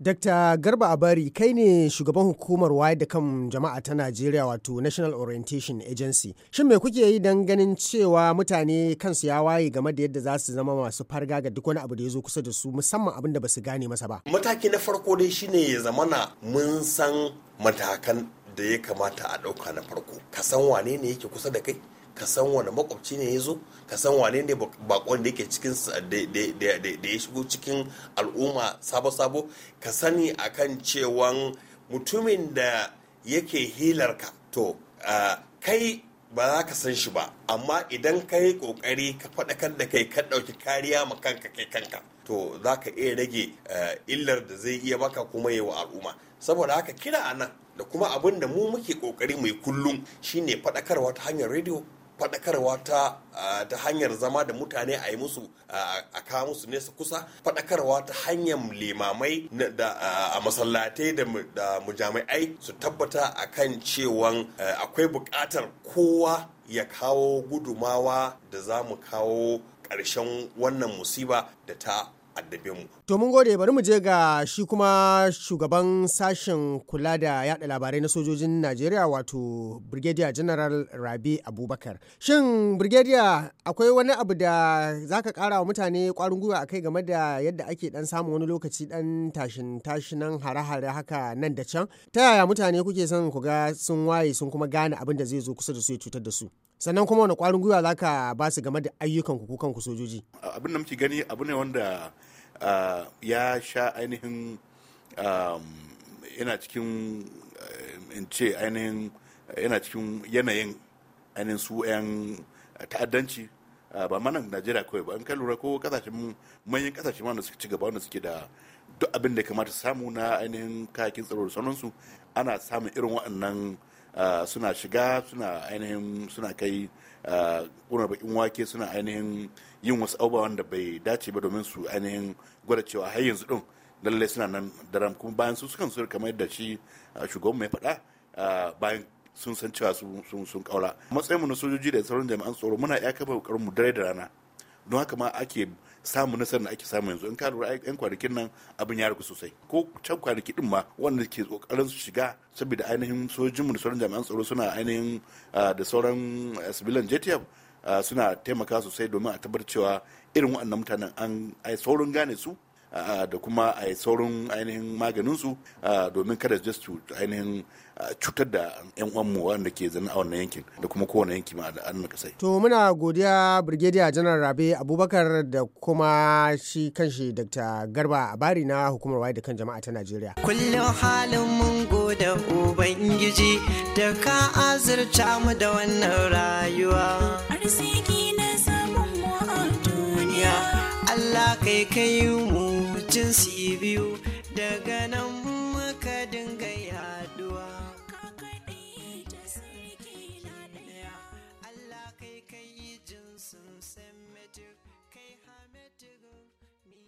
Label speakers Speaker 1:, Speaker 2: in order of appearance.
Speaker 1: Dr. Garba Abari kai ne shugaban hukumar wayar da kan jama'a ta Najeriya wato National Orientation Agency. Shin me kuke yi don ganin cewa mutane kansu ya waye game da yadda za su zama masu farga ga duk wani abu da ya zo kusa da su musamman abin da ba su gane masa ba?
Speaker 2: Mataki na farko dai shine ya zamana mun san matakan da ya kamata a ɗauka na farko. Ka san wane ne yake kusa da kai? Ka san wani makwabci ne ya zo ka san wane ne bakon da yake cikin da ya shigo cikin al'umma sabo-sabo. Ka sani akan cewan mutumin da yake hilarka to kai ba za ka san shi ba amma idan ka yi ƙoƙari ka faɗakar da kai ka ɗauki kariya ma kanka kai kanka to za ka iya rage illar da zai iya maka kuma yi wa al'umma. Saboda haka kira a nan da kuma abin da mu muke ƙoƙari mai kullum shine faɗakarwa ta hanyar rediyo. Faɗakarwa ta ta hanyar zama da mutane a yi musu a kawo musu nesa kusa faɗakarwa ta hanyar limamai a masallatai da mujami'ai su tabbata a kan cewan akwai buƙatar kowa ya kawo gudumawa da za mu kawo ƙarshen wannan musiba da ta addabe mu.
Speaker 1: To mun gode bari mu je ga shi kuma shugaban sashen kula da yada labarai na sojojin Najeriya wato Brigadier General Rabi Abubakar. Shin Brigadier akwai wani abu da zaka kara wa mutane kwarin gwiwa akai game da yadda ake dan samun wani lokaci dan tashin tashinan hare-hare haka nan da can? Ta yaya mutane kuke son ku ga sun waye sun kuma gane abin da zai zo kusa da su ya cutar da su? Sannan kuma wani kwarin gwiwa za ka ba su game da ayyukan ku kanku sojoji?
Speaker 3: Abin da muke gani abu ne wanda ya sha ainihin yana cikin in ce ainihin yana cikin yanayin ainihin su 'yan ta'addanci. Ba mana najeriya kawai ba. In ka lura ko ƙasashen manyan ƙasashen wanda suka ci gaba wanda suke da duk abin da kamata samu na ainihin kayakin tsaro da sauransu ana samun irin waɗannan suna shiga suna ainihin suna kai ƙunar bakin wake suna ainihin yin wasu abubuwa wanda bai dace ba domin su ainihin gwada cewa har yanzu din lallai suna nan daram. Kuma bayan su sukan su kamar yadda shi shugaban mai faɗa bayan sun san cewa sun kaura matsayin mu na sojoji da sauran jami'an tsaro muna iya kafa ƙoƙarin mu dare da rana. Don haka ma ake samu nasarar da ake samu yanzu. In ka lura yan kwanakin nan abin ya ragu sosai. Ko can kwanaki din ma wanda ke ƙoƙarin su shiga saboda ainihin sojojinmu da sauran jami'an tsaro suna ainihin da sauran civilian JTF suna taimaka sosai domin a tabbatar cewa irin waɗannan mutanen an saurin gane su da kuma a yi saurin ainihin maganinsu domin kada su ainihin cutar da 'yan uwanmu wanda ke zana a wannan yankin da kuma kowane yanki ma a nan kasai.
Speaker 1: To muna godiya Brigadier Janar Rabe Abubakar da kuma shi kanshi Dr. Garba Abari na hukumar waye da kan jama'a ta Najeriya.
Speaker 4: Kullum halin mun gode Ubangiji da ka azurta mu da wannan rayuwa.
Speaker 5: Arziki na samun mu a duniya.
Speaker 4: Allah kai kai mu su you. daga